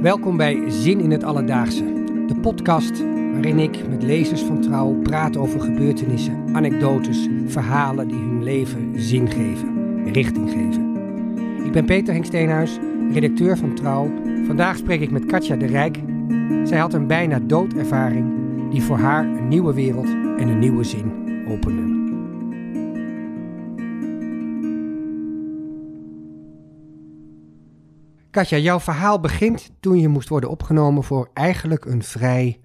Welkom bij Zin in het Alledaagse, de podcast waarin ik met lezers van Trouw praat over gebeurtenissen, anekdotes, verhalen die hun leven zin geven, richting geven. Ik ben Peter Henk Steenhuis, redacteur van Trouw. Vandaag spreek ik met Katja de Rijk. Zij had een bijna doodervaring die voor haar een nieuwe wereld en een nieuwe zin opende. Katja, jouw verhaal begint toen je moest worden opgenomen voor eigenlijk een vrij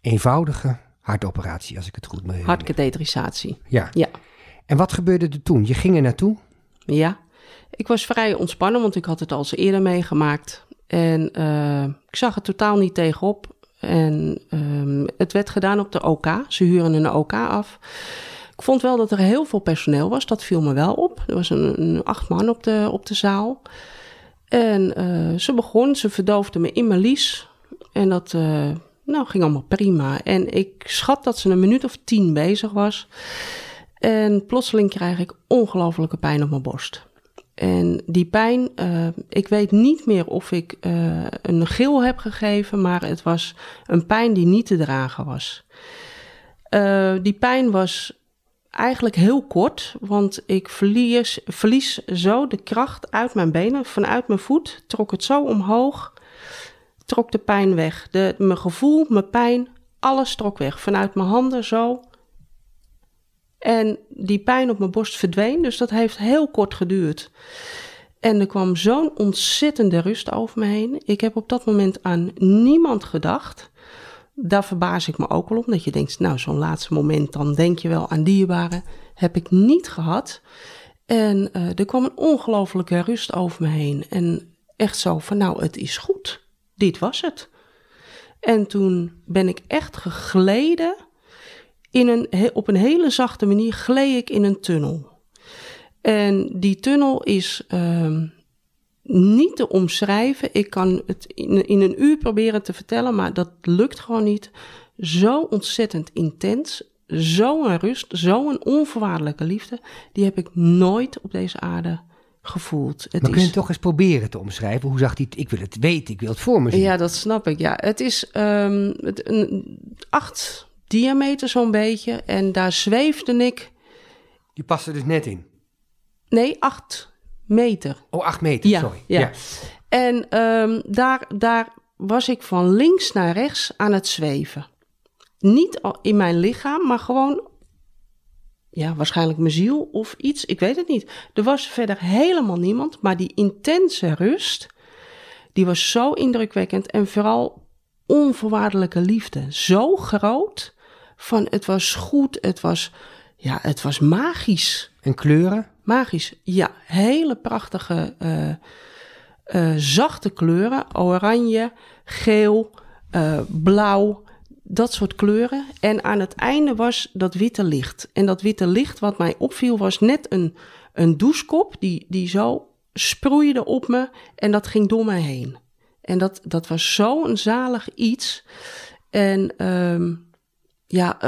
eenvoudige hartoperatie, als ik het goed me. Hartkatheterisatie. Ja. Ja. En wat gebeurde er toen? Je ging er naartoe? Ja. Ik was vrij ontspannen, want ik had het al eens eerder meegemaakt. En eh, ik zag er totaal niet tegenop. En ehm, het werd gedaan op de OK. Ze huren een OK af. Ik vond wel dat er heel veel personeel was. Dat viel me wel op. Er was een, een acht man op de, op de zaal. En eh, ze begon, ze verdoofde me in mijn lies. En dat eh, nou, ging allemaal prima. En ik schat dat ze een minuut of tien bezig was. En plotseling krijg ik ongelofelijke pijn op mijn borst. En die pijn, uh, ik weet niet meer of ik een gil heb gegeven, maar het was een pijn die niet te dragen was. Die pijn was eigenlijk heel kort, want ik verlies, verlies zo de kracht uit mijn benen, vanuit mijn voet, trok het zo omhoog, trok de pijn weg. De, mijn gevoel, mijn pijn, alles trok weg. Vanuit mijn handen zo. En die pijn op mijn borst verdween, dus dat heeft heel kort geduurd. En er kwam zo'n ontzettende rust over me heen. Ik heb op dat moment aan niemand gedacht. Daar verbaas ik me ook wel om. Dat je denkt, nou, zo'n laatste moment, dan denk je wel aan dierbaren. Heb ik niet gehad. En uh, er kwam een ongelofelijke rust over me heen. En echt zo van, nou, het is goed. Dit was het. En toen ben ik echt gegleden. In een, op een hele zachte manier gleed ik in een tunnel. En die tunnel is uh, niet te omschrijven. Ik kan het in, in, een uur proberen te vertellen, maar dat lukt gewoon niet. Zo ontzettend intens, zo'n rust, zo'n onvoorwaardelijke liefde, die heb ik nooit op deze aarde gevoeld. Het maar kun je toch eens proberen te omschrijven? Hoe zag die? Ik wil het weten, ik wil het voor me zien. Ja, dat snap ik. Ja, het is um, het, een, acht diameter zo'n beetje en daar zweefde ik. Die paste dus net in. Nee, acht meter. Oh, acht meter, ja, sorry. Ja. ja. En um, daar, daar was ik van links naar rechts aan het zweven. Niet in mijn lichaam, maar gewoon, ja, waarschijnlijk mijn ziel of iets. Ik weet het niet. Er was verder helemaal niemand, maar die intense rust, die was zo indrukwekkend. En vooral onvoorwaardelijke liefde. Zo groot, van het was goed, het was, ja, het was magisch. En kleuren? Magisch, ja. Hele prachtige, uh, uh, zachte kleuren. Oranje, geel, uh, blauw, dat soort kleuren. En aan het einde was dat witte licht. En dat witte licht wat mij opviel was net een, een douchekop die, die zo sproeide op me. En dat ging door me heen. En dat, dat was zo'n zalig iets. En um, ja,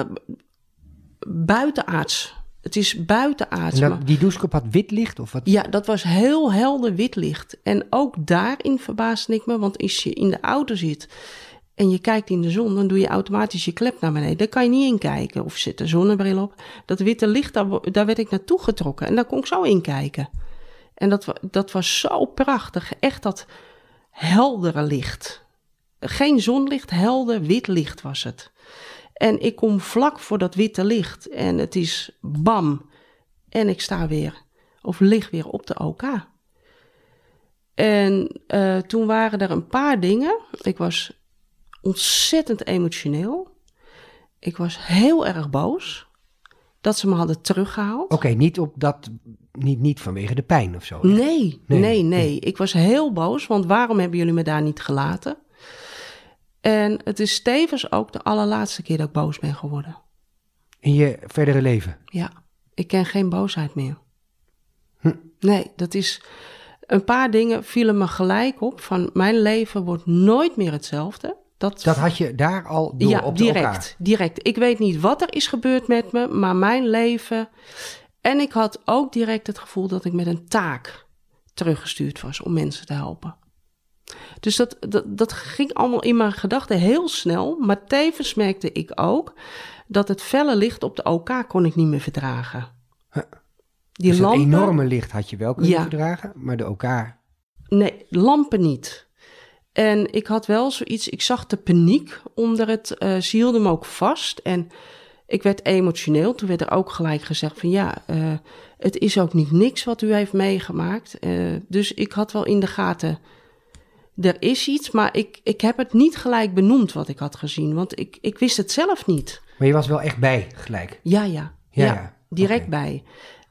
buitenaards. Het is buitenaards. En dat, die douchekop had wit licht? Of wat? Ja, dat was heel helder wit licht. En ook daarin verbaasde ik me, want als je in de auto zit en je kijkt in de zon, dan doe je automatisch je klep naar beneden. Daar kan je niet in kijken. Of zit een zonnebril op. Dat witte licht, daar, daar werd ik naartoe getrokken. En daar kon ik zo in kijken. En dat, dat was zo prachtig. Echt dat heldere licht. Geen zonlicht, helder wit licht was het. En ik kom vlak voor dat witte licht en het is bam. En ik sta weer, of lig weer op de OK. En uh, toen waren er een paar dingen. Ik was ontzettend emotioneel. Ik was heel erg boos dat ze me hadden teruggehaald. Oké, okay, niet op dat, niet, niet vanwege de pijn of zo. Nee, nee, nee, nee. Ik was heel boos, want waarom hebben jullie me daar niet gelaten? En het is tevens ook de allerlaatste keer dat ik boos ben geworden. In je verdere leven? Ja, ik ken geen boosheid meer. Hm. Nee, dat is. Een paar dingen vielen me gelijk op. Van mijn leven wordt nooit meer hetzelfde. Dat, dat had je daar al door ja, op direct, elkaar? direct. Ik weet niet wat er is gebeurd met me, maar mijn leven. En ik had ook direct het gevoel dat ik met een taak teruggestuurd was om mensen te helpen. Dus dat, dat, dat ging allemaal in mijn gedachten heel snel. Maar tevens merkte ik ook dat het felle licht op de OK kon ik niet meer verdragen. Huh. Die dus lampen, een enorme licht had je wel kunnen Ja. verdragen, maar de elkaar. Nee, lampen niet. En ik had wel zoiets, ik zag de paniek onder het, eh ze hielden me ook vast. En ik werd emotioneel. Toen werd er ook gelijk gezegd van ja, eh, het is ook niet niks wat u heeft meegemaakt. Eh, dus ik had wel in de gaten, er is iets, maar ik, ik heb het niet gelijk benoemd wat ik had gezien. Want ik, ik wist het zelf niet. Maar je was wel echt bij gelijk. Ja, ja. Ja, Ja, ja. direct bij.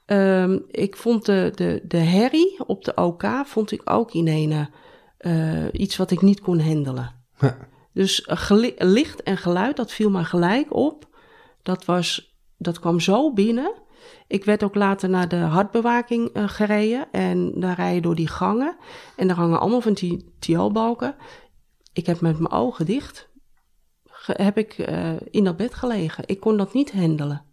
Ehm, ik vond de, de, de herrie op de OK vond ik ook in een eh, iets wat ik niet kon handelen. Huh. Dus eh, licht en geluid, dat viel me gelijk op. Dat, was, dat kwam zo binnen. Ik werd ook later naar de hartbewaking eh, gereden. En daar rij je door die gangen. En daar hangen allemaal van die TO-balken. Ik heb met mijn ogen dicht... heb ik eh, in dat bed gelegen. Ik kon dat niet handelen.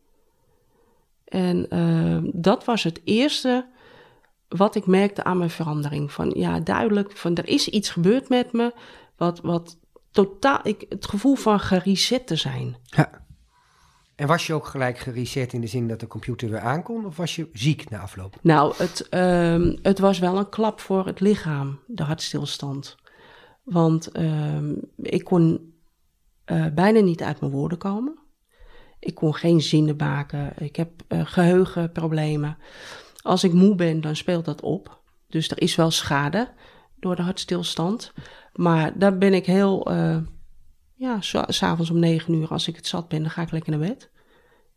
En eh, dat was het eerste wat ik merkte aan mijn verandering. Van ja, duidelijk, van er is iets gebeurd met me. Wat, wat totaal, ik, het gevoel van gereset te zijn. Ja. En was je ook gelijk gereset in de zin dat de computer weer aankon? Of was je ziek na afloop? Nou, het, ehm, het was wel een klap voor het lichaam, de hartstilstand. Want ehm, ik kon eh, bijna niet uit mijn woorden komen. Ik kon geen zinnen maken. Ik heb eh, geheugenproblemen. Als ik moe ben, dan speelt dat op. Dus er is wel schade door de hartstilstand. Maar daar ben ik heel... eh, ja, s- s'avonds om negen uur, als ik het zat ben, dan ga ik lekker naar bed.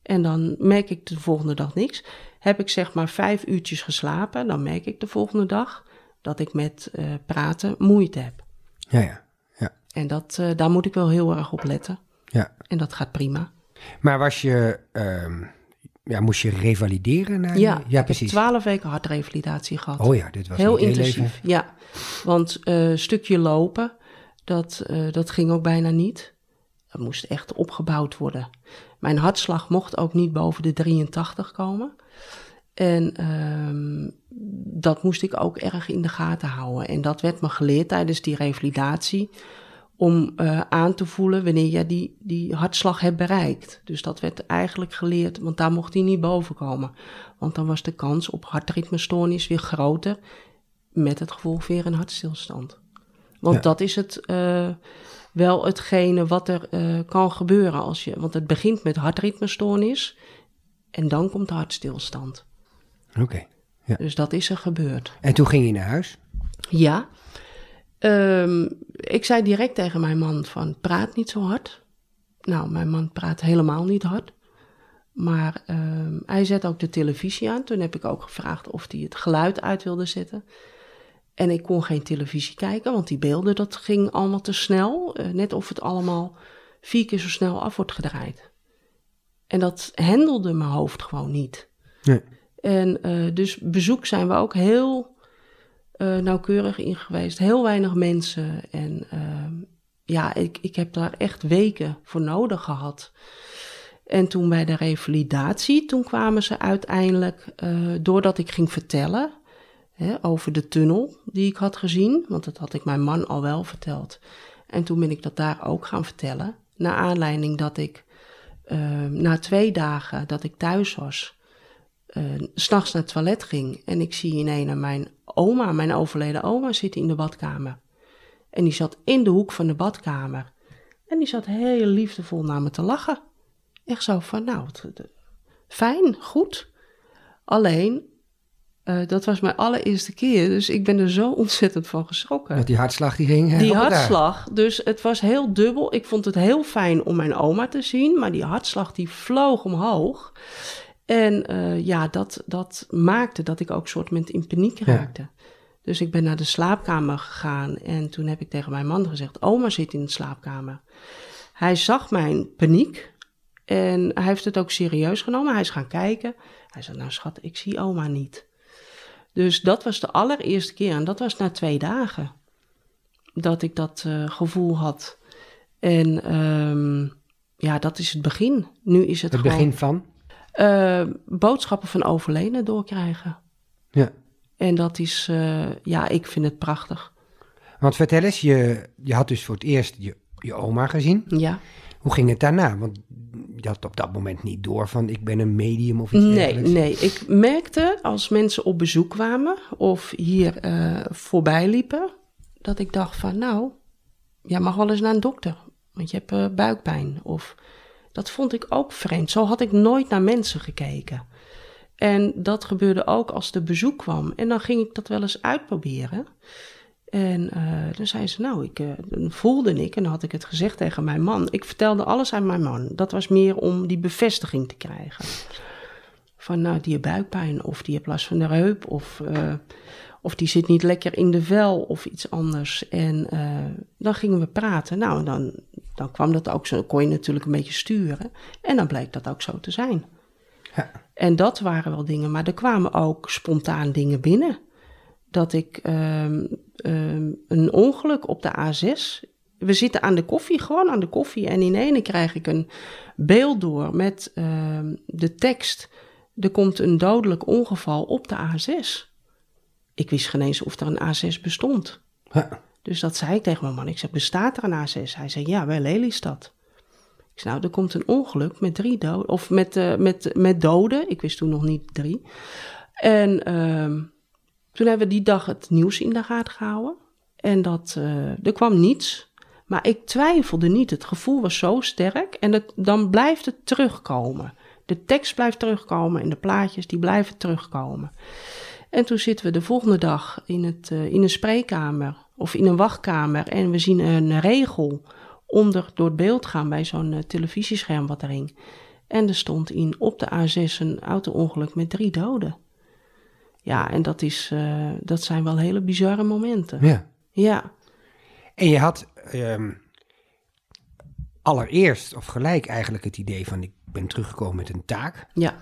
En dan merk ik de volgende dag niks. Heb ik zeg maar vijf uurtjes geslapen, dan merk ik de volgende dag dat ik met eh, praten moeite heb. Ja, ja. ja. En dat, eh, daar moet ik wel heel erg op letten. ja. En dat gaat prima. Maar was je, ehm, ja, moest je revalideren? Na je- Ja, ja ik heb precies. twaalf weken hartrevalidatie gehad. Oh ja, dit was heel intensief, ja. Want eh, een stukje lopen, dat, eh, dat ging ook bijna niet. Dat moest echt opgebouwd worden. Mijn hartslag mocht ook niet boven de 83 komen. En ehm, dat moest ik ook erg in de gaten houden. En dat werd me geleerd tijdens die revalidatie. Om eh, aan te voelen wanneer je die, die hartslag hebt bereikt. Dus dat werd eigenlijk geleerd, want daar mocht hij niet boven komen. Want dan was de kans op hartritmestoornis weer groter. Met het gevolg weer een hartstilstand. Want Ja. dat is het, eh, wel hetgene wat er eh, kan gebeuren. Als je, want het begint met hartritmestoornis. En dan komt de hartstilstand. Oké. Ja. Dus dat is er gebeurd. En toen ging je naar huis? Ja. Ehm, ik zei direct tegen mijn man van praat niet zo hard. Nou, mijn man praat helemaal niet hard. Maar ehm, hij zet ook de televisie aan. Toen heb ik ook gevraagd of hij het geluid uit wilde zetten. En ik kon geen televisie kijken, want die beelden, dat ging allemaal te snel. Eh, net of het allemaal vier keer zo snel af wordt gedraaid. En dat hendelde mijn hoofd gewoon niet. Nee. En eh, dus bezoek zijn we ook heel eh, nauwkeurig in geweest. Heel weinig mensen. En ehm, ja, ik, ik heb daar echt weken voor nodig gehad. En toen bij de revalidatie, toen kwamen ze uiteindelijk, doordat ik ging vertellen over de tunnel die ik had gezien, want dat had ik mijn man al wel verteld. En toen ben ik dat daar ook gaan vertellen, naar aanleiding dat ik eh, na twee dagen dat ik thuis was, s s'nachts naar het toilet ging en ik zie ineens mijn oma, mijn overleden oma, zitten in de badkamer. En die zat in de hoek van de badkamer. En die zat heel liefdevol naar me te lachen. Echt zo van, nou, fijn, goed. Alleen, eh, dat was mijn allereerste keer, dus ik ben er zo ontzettend van geschrokken. Want die hartslag die ging Die daar. hartslag, dus het was heel dubbel. Ik vond het heel fijn om mijn oma te zien, maar die hartslag die vloog omhoog. En eh, ja, dat, dat maakte dat ik ook soort met in paniek Ja. raakte. Dus ik ben naar de slaapkamer gegaan en toen heb ik tegen mijn man gezegd: Oma zit in de slaapkamer. Hij zag mijn paniek en hij heeft het ook serieus genomen. Hij is gaan kijken. Hij zei: Nou, schat, ik zie oma niet. Dus dat was de allereerste keer en dat was na twee dagen dat ik dat eh, gevoel had. En ehm, ja, dat is het begin. Nu is het, Het gewoon begin van? eh, boodschappen van overleden doorkrijgen. Ja. En dat is, eh, ja, ik vind het prachtig. Want vertel eens, je, je had dus voor het eerst je, je oma gezien. Ja. Hoe ging het daarna? Want je had op dat moment niet door van ik ben een medium of iets Nee, dergelijks. nee. Ik merkte als mensen op bezoek kwamen of hier eh, voorbij liepen, dat ik dacht van nou, jij mag wel eens naar een dokter, want je hebt eh, buikpijn. Of dat vond ik ook vreemd. Zo had ik nooit naar mensen gekeken. En dat gebeurde ook als er bezoek kwam. En dan ging ik dat wel eens uitproberen. En eh, dan zei ze, nou, ik, eh, dan voelde ik, en dan had ik het gezegd tegen mijn man. Ik vertelde alles aan mijn man. Dat was meer om die bevestiging te krijgen. Van, nou, die heeft buikpijn, of die heeft last van de heup, of, eh, of die zit niet lekker in de vel, of iets anders. En dan gingen we praten. Nou, en dan, dan kwam dat ook zo, kon je natuurlijk een beetje sturen. En dan bleek dat ook zo te zijn. Ja. En dat waren wel dingen, maar er kwamen ook spontaan dingen binnen. Dat ik ehm, ehm, een ongeluk op de A6. We zitten aan de koffie, gewoon aan de koffie. En ineens krijg ik een beeld door met ehm, de tekst. Er komt een dodelijk ongeval op de A6. Ik wist geen eens of er een A6 bestond. Ja. Dus dat zei ik tegen mijn man. Ik zei, bestaat er een A6? Hij zei, ja, bij Lelystad. Ik zei, nou, er komt een ongeluk met drie doden. Of met, eh, met, met doden. Ik wist toen nog niet drie. En toen hebben we die dag het nieuws in de gaten gehouden. En dat, eh, er kwam niets. Maar ik twijfelde niet. Het gevoel was zo sterk. En het, dan blijft het terugkomen. De tekst blijft terugkomen en de plaatjes die blijven terugkomen. En toen zitten we de volgende dag in, het, eh, in een spreekkamer of in een wachtkamer en we zien een regel onder door het beeld gaan bij zo'n eh, televisiescherm wat er hing. En er stond in op de A6 een auto-ongeluk met drie doden. Ja, en dat, is, eh, dat zijn wel hele bizarre momenten. ja. Ja, En je had ehm, allereerst of gelijk eigenlijk het idee van ik ben teruggekomen met een taak. ja,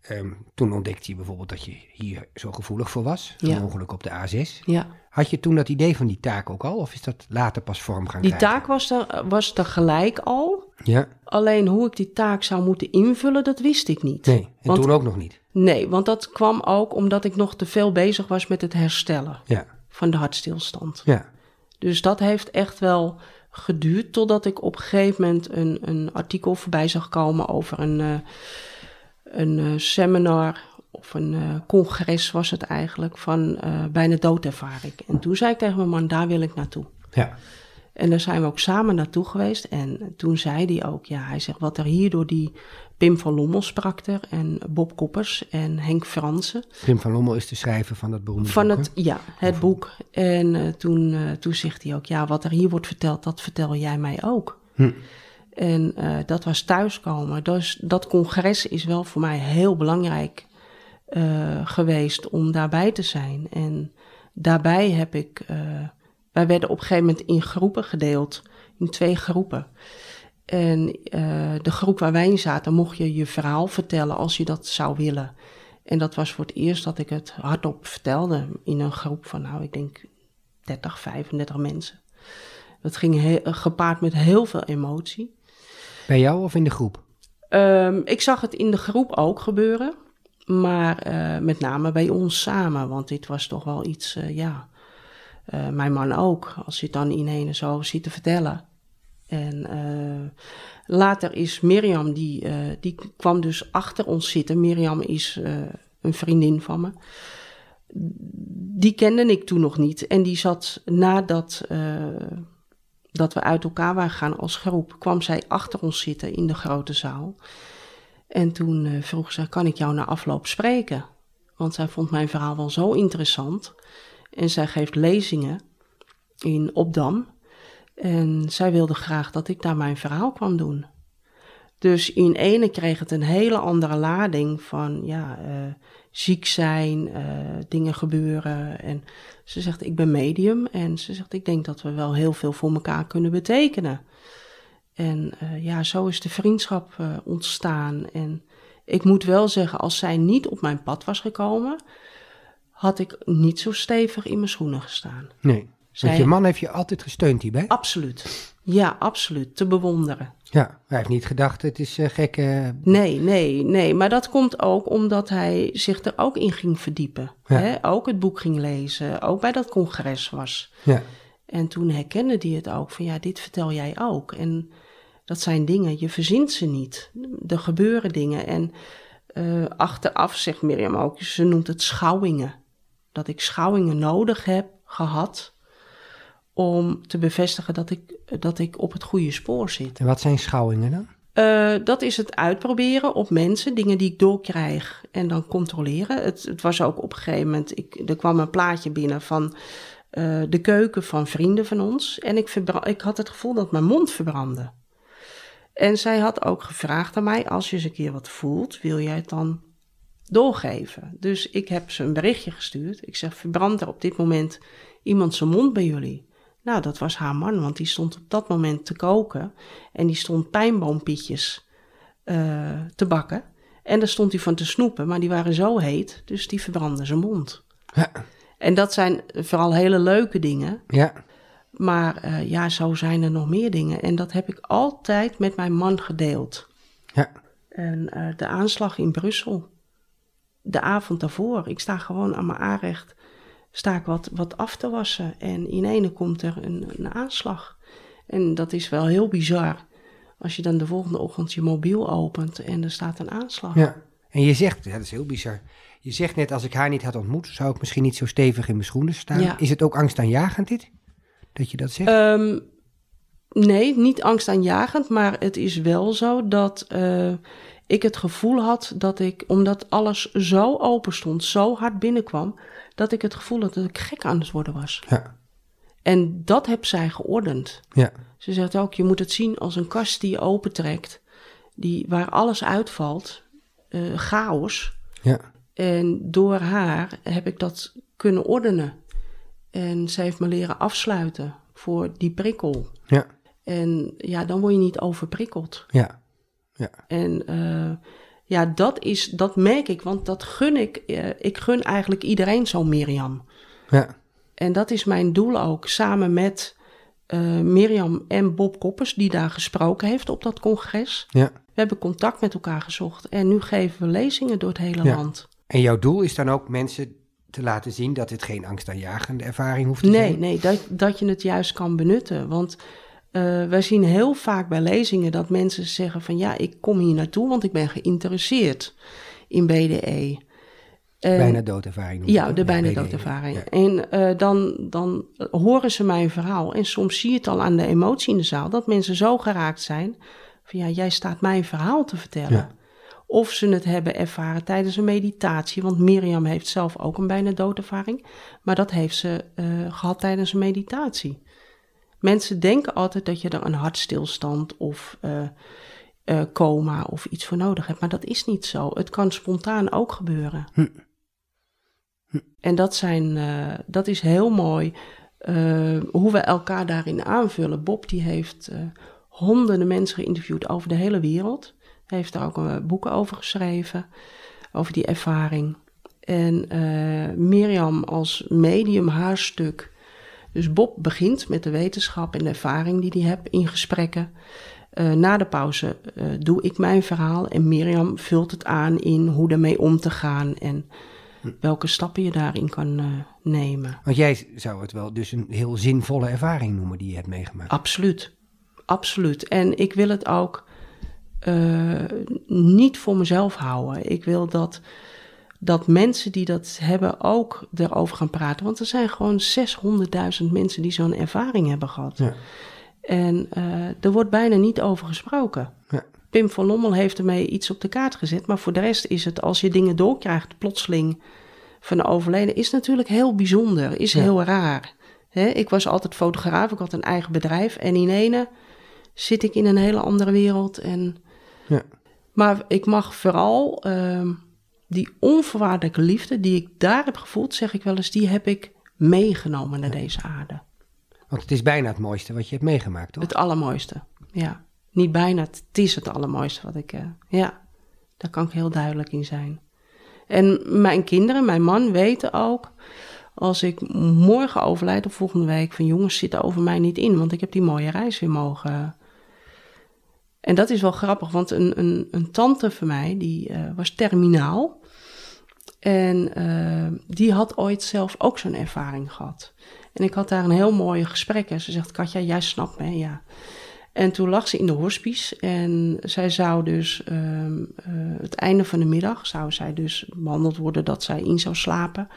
Ehm, toen ontdekte je bijvoorbeeld dat je hier zo gevoelig voor was. Ja. Een ongeluk op de A6. ja. Had je toen dat idee van die taak ook al? Of is dat later pas vorm gaan Die krijgen? taak was er, was er gelijk al. Ja, Alleen hoe ik die taak zou moeten invullen, dat wist ik niet. nee. En Want- toen ook nog niet. Nee, want dat kwam ook omdat ik nog te veel bezig was met het herstellen Ja, van de hartstilstand. ja, Dus dat heeft echt wel geduurd totdat ik op een gegeven moment een, een artikel voorbij zag komen over een, eh, een eh, seminar of een eh, congres was het eigenlijk van bijna doodervaring. En toen zei ik tegen mijn man, daar wil ik naartoe. ja. En daar zijn we ook samen naartoe geweest. En toen zei hij ook, ja, hij zegt wat er hier door die Pim van Lommel sprak er. En Bob Koppers en Henk Fransen. Pim van Lommel is de schrijver van dat beroemde Van boek, het, ja, het boek. En eh, toen, eh, toen zegt hij ook, ja, wat er hier wordt verteld, dat vertel jij mij ook. Hm. En eh, dat was thuiskomen. Dus dat congres is wel voor mij heel belangrijk geweest om daarbij te zijn. En daarbij heb ik, wij werden op een gegeven moment in groepen gedeeld, in twee groepen. En eh, de groep waar wij in zaten, mocht je je verhaal vertellen als je dat zou willen. En dat was voor het eerst dat ik het hardop vertelde in een groep van, nou, ik denk 30, 35 mensen. Dat ging gepaard met heel veel emotie. Bij jou of in de groep? Ehm, ik zag het in de groep ook gebeuren, maar eh, met name bij ons samen, want dit was toch wel iets, eh, ja, eh, mijn man ook, als je het dan ineens zo ziet te vertellen. En eh, later is Mirjam, die, eh, die kwam dus achter ons zitten. Mirjam is een vriendin van me. Die kende ik toen nog niet. En die zat nadat dat we uit elkaar waren gegaan als groep, kwam zij achter ons zitten in de grote zaal. En toen vroeg ze, kan ik jou na afloop spreken? Want zij vond mijn verhaal wel zo interessant. En zij geeft lezingen in Opdam. En zij wilde graag dat ik daar mijn verhaal kwam doen. Dus in ene kreeg het een hele andere lading van ja, eh, ziek zijn, eh, dingen gebeuren. En ze zegt, ik ben medium. En ze zegt, ik denk dat we wel heel veel voor elkaar kunnen betekenen. En eh, ja, zo is de vriendschap ontstaan. En ik moet wel zeggen, als zij niet op mijn pad was gekomen, had ik niet zo stevig in mijn schoenen gestaan. Nee. Zij- Want je man heeft je altijd gesteund hierbij? Absoluut. Ja, absoluut. Te bewonderen. Ja, hij heeft niet gedacht, het is eh, gek. eh, Nee, nee, nee. Maar dat komt ook omdat hij zich er ook in ging verdiepen. Ja. Hè? Ook het boek ging lezen. Ook bij dat congres was. ja. En toen herkende hij het ook van ja, dit vertel jij ook. En dat zijn dingen, je verzint ze niet. Er gebeuren dingen. En uh, achteraf zegt Mirjam ook, ze noemt het schouwingen. Dat ik schouwingen nodig heb gehad om te bevestigen dat ik, dat ik op het goede spoor zit. En wat zijn schouwingen dan? Uh, dat is het uitproberen op mensen, dingen die ik doorkrijg en dan controleren. Het, het was ook op een gegeven moment, ik, er kwam een plaatje binnen van uh, de keuken van vrienden van ons. En ik, ik had het gevoel dat mijn mond verbrandde. En zij had ook gevraagd aan mij: als je eens een keer wat voelt, wil jij het dan doorgeven? Dus ik heb ze een berichtje gestuurd. Ik zeg: verbrand er op dit moment iemand zijn mond bij jullie? Nou, dat was haar man, want die stond op dat moment te koken en die stond pijnboompietjes uh, te bakken. En daar stond hij van te snoepen, maar die waren zo heet, dus die verbrandde zijn mond. Ja. En dat zijn vooral hele leuke dingen. Ja. Maar uh, ja, zo zijn er nog meer dingen. En dat heb ik altijd met mijn man gedeeld. Ja. En uh, de aanslag in Brussel, de avond daarvoor, ik sta gewoon aan mijn aanrecht, sta ik wat, wat af te wassen. En in ene komt er een, een aanslag. En dat is wel heel bizar. Als je dan de volgende ochtend je mobiel opent en er staat een aanslag. Ja, en je zegt, ja, dat is heel bizar. Je zegt net, als ik haar niet had ontmoet, zou ik misschien niet zo stevig in mijn schoenen staan. Ja. Is het ook angstaanjagend dit? Dat je dat zegt? Um, nee, niet angstaanjagend, maar het is wel zo dat uh, ik het gevoel had dat ik, omdat alles zo open stond, zo hard binnenkwam, dat ik het gevoel had dat ik gek aan het worden was. Ja. En dat heb zij geordend. Ja. Ze zegt ook, je moet het zien als een kast die je opentrekt, die, waar alles uitvalt, uh, chaos. Ja. En door haar heb ik dat kunnen ordenen. En ze heeft me leren afsluiten voor die prikkel. Ja. En ja, dan word je niet overprikkeld. Ja. Ja. En uh, ja, dat, is, dat merk ik, want dat gun ik. Uh, ik gun eigenlijk iedereen zo'n Mirjam. Ja. En dat is mijn doel ook, samen met uh, Mirjam en Bob Koppers, die daar gesproken heeft op dat congres. Ja. We hebben contact met elkaar gezocht en nu geven we lezingen door het hele ja. land. En jouw doel is dan ook mensen te laten zien dat het geen angstaanjagende ervaring hoeft te nee, zijn? Nee, dat, dat je het juist kan benutten. Want uh, wij zien heel vaak bij lezingen dat mensen zeggen van ja, ik kom hier naartoe want ik ben geïnteresseerd in BDE. Uh, bijna doodervaring. Ja, de bijna doodervaring. Ja. En uh, dan, dan horen ze mijn verhaal en soms zie je het al aan de emotie in de zaal dat mensen zo geraakt zijn van ja, jij staat mijn verhaal te vertellen. Ja. Of ze het hebben ervaren tijdens een meditatie. Want Mirjam heeft zelf ook een bijna doodervaring. Maar dat heeft ze uh, gehad tijdens een meditatie. Mensen denken altijd dat je er een hartstilstand of uh, uh, coma of iets voor nodig hebt. Maar dat is niet zo. Het kan spontaan ook gebeuren. Hm. Hm. En dat, zijn, dat is heel mooi hoe we elkaar daarin aanvullen. Bob die heeft honderden mensen geïnterviewd over de hele wereld. Hij heeft daar ook boeken over geschreven, over die ervaring. En Mirjam als medium, haar stuk. Dus Bob begint met de wetenschap en de ervaring die hij heeft in gesprekken. Uh, na de pauze doe ik mijn verhaal en Mirjam vult het aan in hoe ermee om te gaan en welke stappen je daarin kan nemen. Want jij zou het wel dus een heel zinvolle ervaring noemen die je hebt meegemaakt. Absoluut, absoluut. En ik wil het ook niet voor mezelf houden. Ik wil dat, dat mensen die dat hebben ook erover gaan praten. Want er zijn gewoon 600.000 mensen die zo'n ervaring hebben gehad. Ja. En uh, er wordt bijna niet over gesproken. Ja. Pim van Lommel heeft ermee iets op de kaart gezet. Maar voor de rest is het, als je dingen doorkrijgt, plotseling van de overleden, is natuurlijk heel bijzonder, is Ja. heel raar. Ik was altijd fotograaf, ik had een eigen bedrijf. En in ene zit ik in een hele andere wereld. En Ja. maar ik mag vooral uh, die onvoorwaardelijke liefde die ik daar heb gevoeld, zeg ik wel eens, die heb ik meegenomen naar deze aarde. Want het is bijna het mooiste wat je hebt meegemaakt, toch? Het allermooiste, ja. Niet bijna, het is het allermooiste wat ik, uh, ja, daar kan ik heel duidelijk in zijn. En mijn kinderen, mijn man weten ook, als ik morgen overlijd of volgende week, van jongens, zit over mij niet in, want ik heb die mooie reis weer mogen en dat is wel grappig, want een, een, een tante van mij, die uh, was terminaal. En uh, die had ooit zelf ook zo'n ervaring gehad. En ik had daar een heel mooi gesprek. En ze zegt, Katja, jij snapt me, ja. En toen lag ze in de hospice en zij zou dus ehm, eh, het einde van de middag zou zij dus behandeld worden dat zij in zou slapen.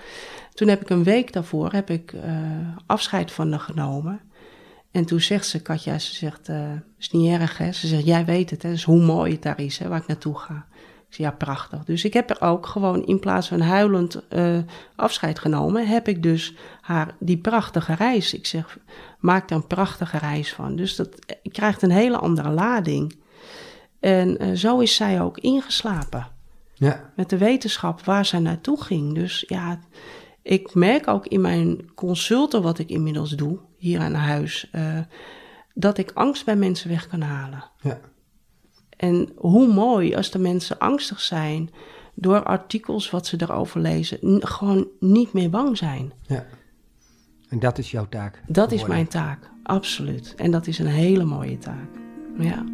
Toen heb ik een week daarvoor heb ik uh, afscheid van haar genomen. En toen zegt ze, Katja, ze zegt, uh, is niet erg hè. Ze zegt, jij weet het hè, dus hoe mooi het daar is hè, waar ik naartoe ga. Ik ja, prachtig. Dus ik heb er ook gewoon in plaats van huilend uh, afscheid genomen, heb ik dus haar die prachtige reis. Ik zeg, maak er een prachtige reis van. Dus dat krijgt een hele andere lading. En uh, zo is zij ook ingeslapen. Ja. Met de wetenschap waar zij naartoe ging. Dus ja, ik merk ook in mijn consulten, wat ik inmiddels doe, hier aan huis, uh, dat ik angst bij mensen weg kan halen. Ja. En hoe mooi als de mensen angstig zijn door artikels wat ze erover lezen, gewoon niet meer bang zijn. Ja. En dat is jouw taak? Dat is mijn taak, absoluut. En dat is een hele mooie taak. Ja.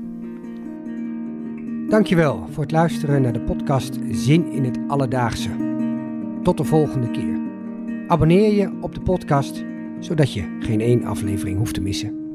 Dankjewel voor het luisteren naar de podcast Zin in het Alledaagse. Tot de volgende keer. Abonneer je op de podcast, zodat je geen één aflevering hoeft te missen.